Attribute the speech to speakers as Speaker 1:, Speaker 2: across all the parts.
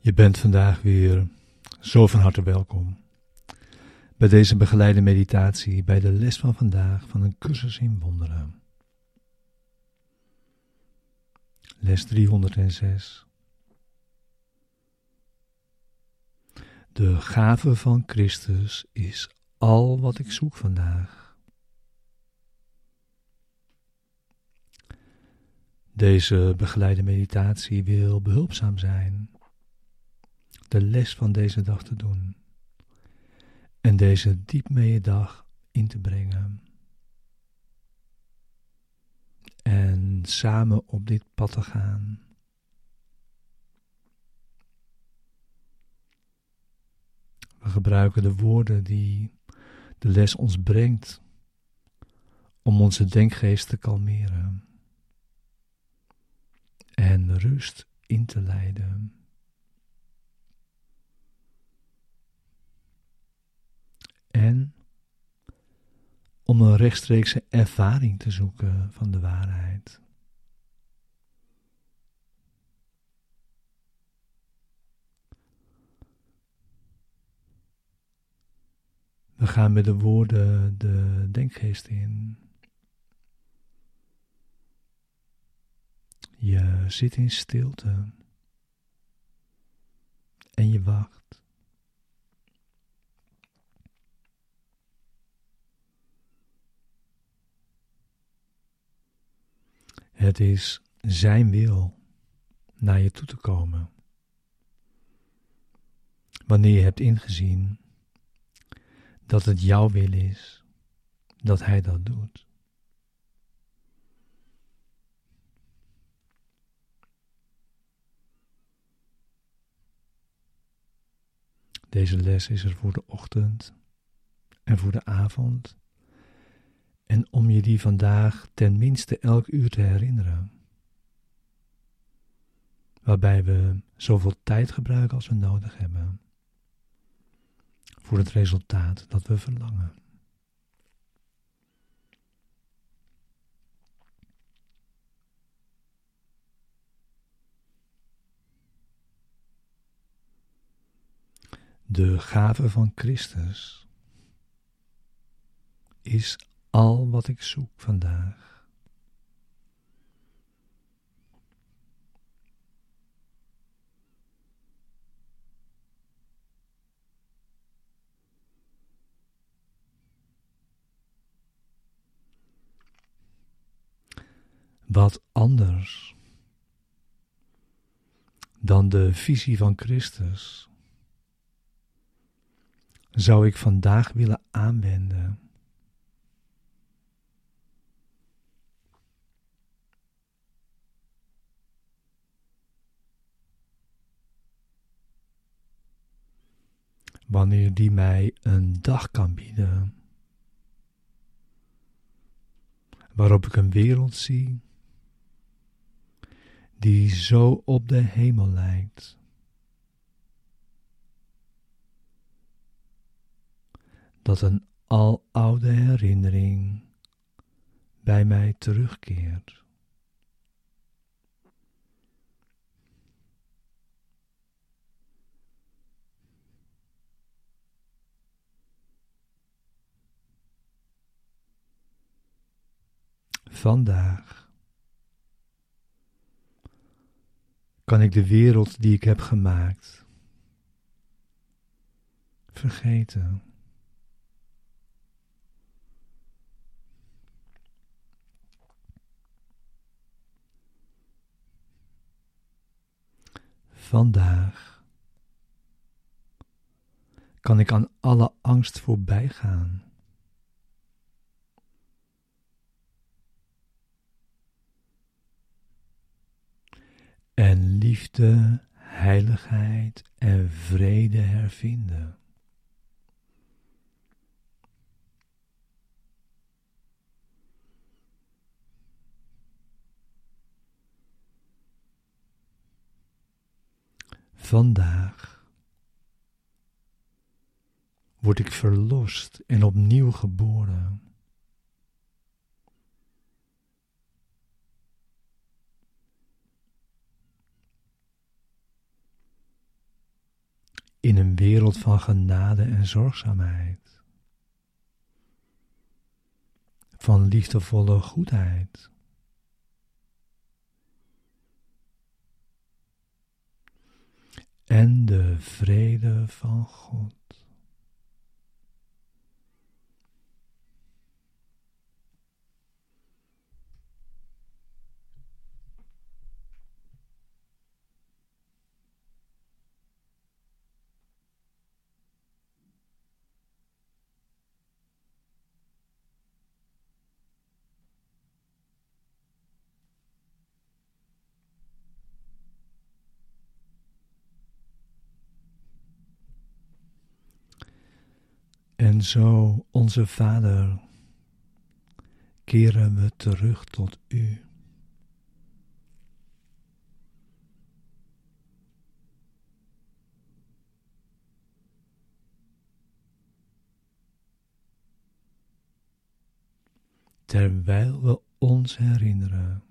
Speaker 1: Je bent vandaag weer zo van harte welkom bij deze begeleide meditatie bij de les van vandaag van een cursus in wonderen. Les 306. De gave van Christus is al wat ik zoek vandaag. Deze begeleide meditatie wil behulpzaam zijn de les van deze dag te doen en deze diep dag in te brengen. En samen op dit pad te gaan. We gebruiken de woorden die de les ons brengt om onze denkgeest te kalmeren en rust in te leiden. En om een rechtstreekse ervaring te zoeken van de waarheid. We gaan met de woorden de denkgeest in. Je zit in stilte en je wacht. Het is Zijn wil naar je toe te komen. Wanneer je hebt ingezien dat het jouw wil is dat Hij dat doet. Deze les is er voor de ochtend en voor de avond en om je die vandaag ten minste elk uur te herinneren. Waarbij we zoveel tijd gebruiken als we nodig hebben voor het resultaat dat we verlangen. De gave van Christus is al wat ik zoek vandaag. Wat anders dan de visie van Christus zou ik vandaag willen aanwenden wanneer die mij een dag kan bieden. Waarop ik een wereld zie die zo op de hemel lijkt. Dat een aloude herinnering bij mij terugkeert. Vandaag kan ik de wereld die ik heb gemaakt vergeten. Vandaag kan ik aan alle angst voorbij gaan. En liefde, heiligheid en vrede hervinden. Vandaag word ik verlost en opnieuw geboren. In een wereld van genade en zorgzaamheid, van liefdevolle goedheid. En de vrede van God. En zo, onze Vader, keren we terug tot U. Terwijl we ons herinneren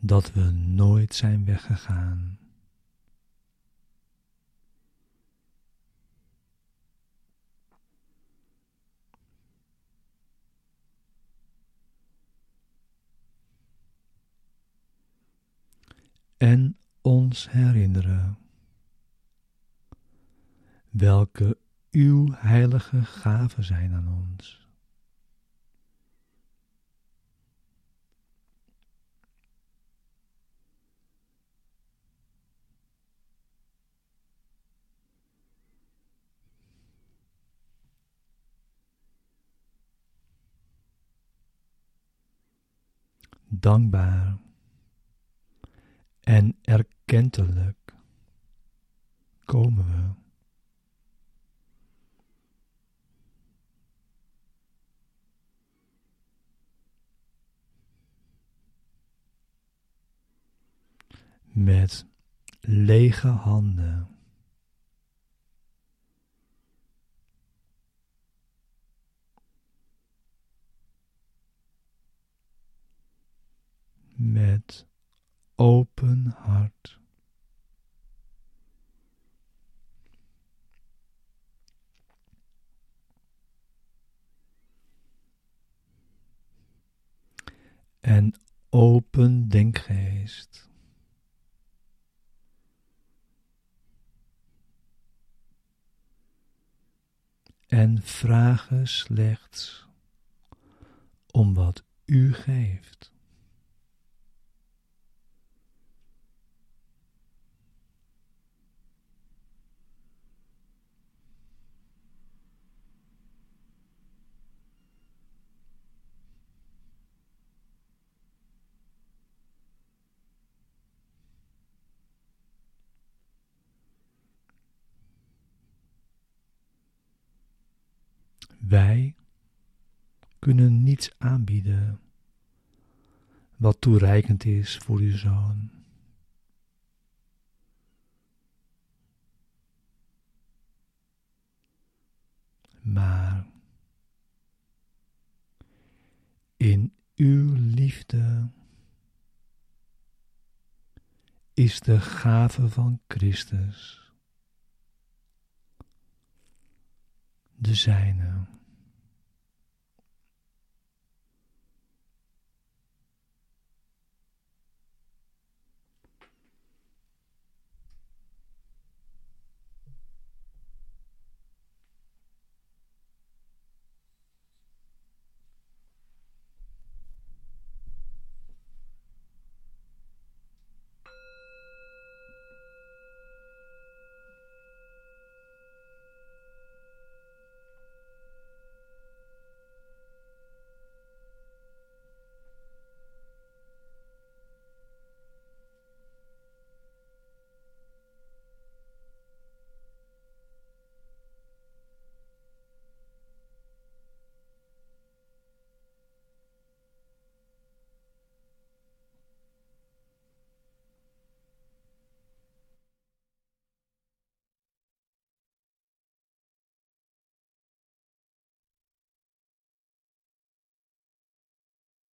Speaker 1: dat we nooit zijn weggegaan. En ons herinneren welke uw heilige gaven zijn aan ons. Dankbaar en erkentelijk komen we. Met lege handen. Met open hart. En open denkgeest. En vragen slechts om wat u geeft. Wij kunnen niets aanbieden wat toereikend is voor uw zoon. Maar in uw liefde is de gave van Christus de zijne.